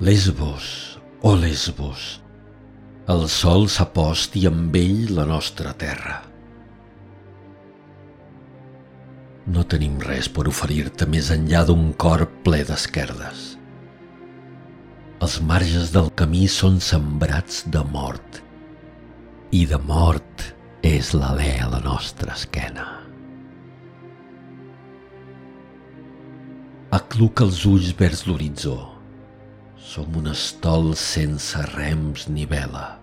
Lesbos, oh Lesbos, el sol s'ha post i amb ell la nostra terra. No tenim res per oferir-te més enllà d'un cor ple d'esquerdes. Els marges del camí són sembrats de mort i de mort és l'alè a la nostra esquena. Acluca els ulls vers l'horitzó. Som un estol sense rems ni vela.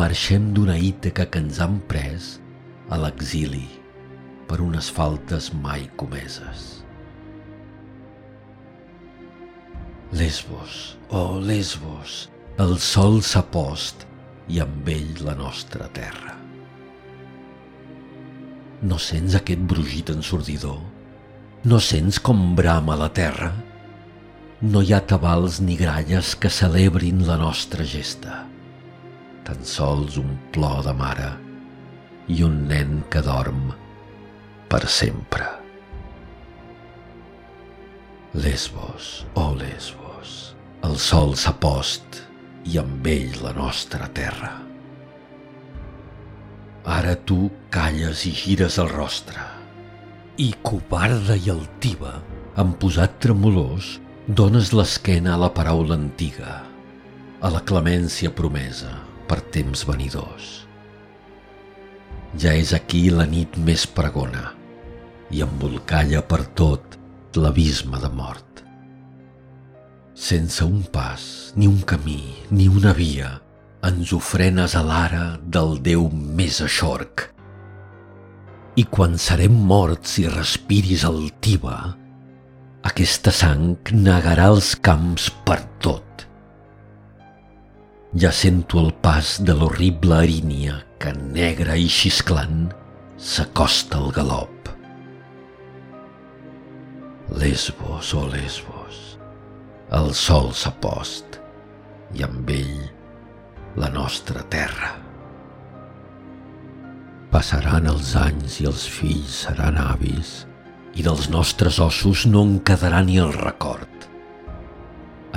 Marxem d'una Ítaca que ens han pres a l'exili per unes faltes mai comeses. Lesbos, oh Lesbos, el sol s'ha post i amb ell la nostra terra. No sents aquest brugit ensordidor? No sents com brama la terra? No hi ha tabals ni gralles que celebrin la nostra gesta. Tan sols un plor de mare i un nen que dorm per sempre. Lesbos, oh Lesbos, el sol s'ha post i amb ell la nostra terra. Ara tu calles i gires el rostre i covarda i altiva, amb posat tremolós, dones l'esquena a la paraula antiga, a la clemència promesa per temps venidors. Ja és aquí la nit més pregona i embolcalla per tot l'abisme de mort. Sense un pas, ni un camí, ni una via, ens ofrenes a l'ara del Déu més aixorc. I quan serem morts i respiris altiva, aquesta sang negarà els camps per tot. Ja sento el pas de l'horrible erínia que, negra i xisclant, s'acosta al galop. Lesbos, oh Lesbos, el sol s'ha post i amb ell la nostra terra. Passaran els anys i els fills seran avis i dels nostres ossos no en quedarà ni el record.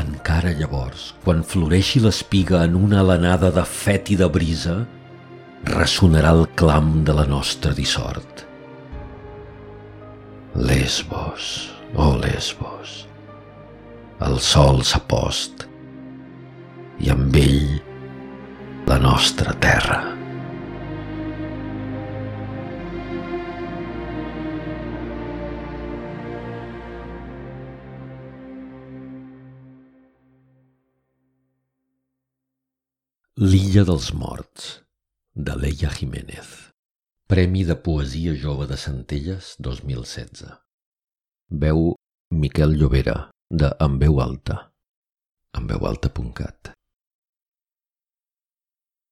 Encara llavors, quan floreixi l'espiga en una alenada de fet i de brisa, ressonarà el clam de la nostra dissort. Lesbos, oh Lesbos, el sol s'ha post i amb ell la nostra terra. L'illa dels morts, de Leia Jiménez. Premi de Poesia Jove de Centelles 2016. Veu Miquel Llobera de En veu alta, enveualta.cat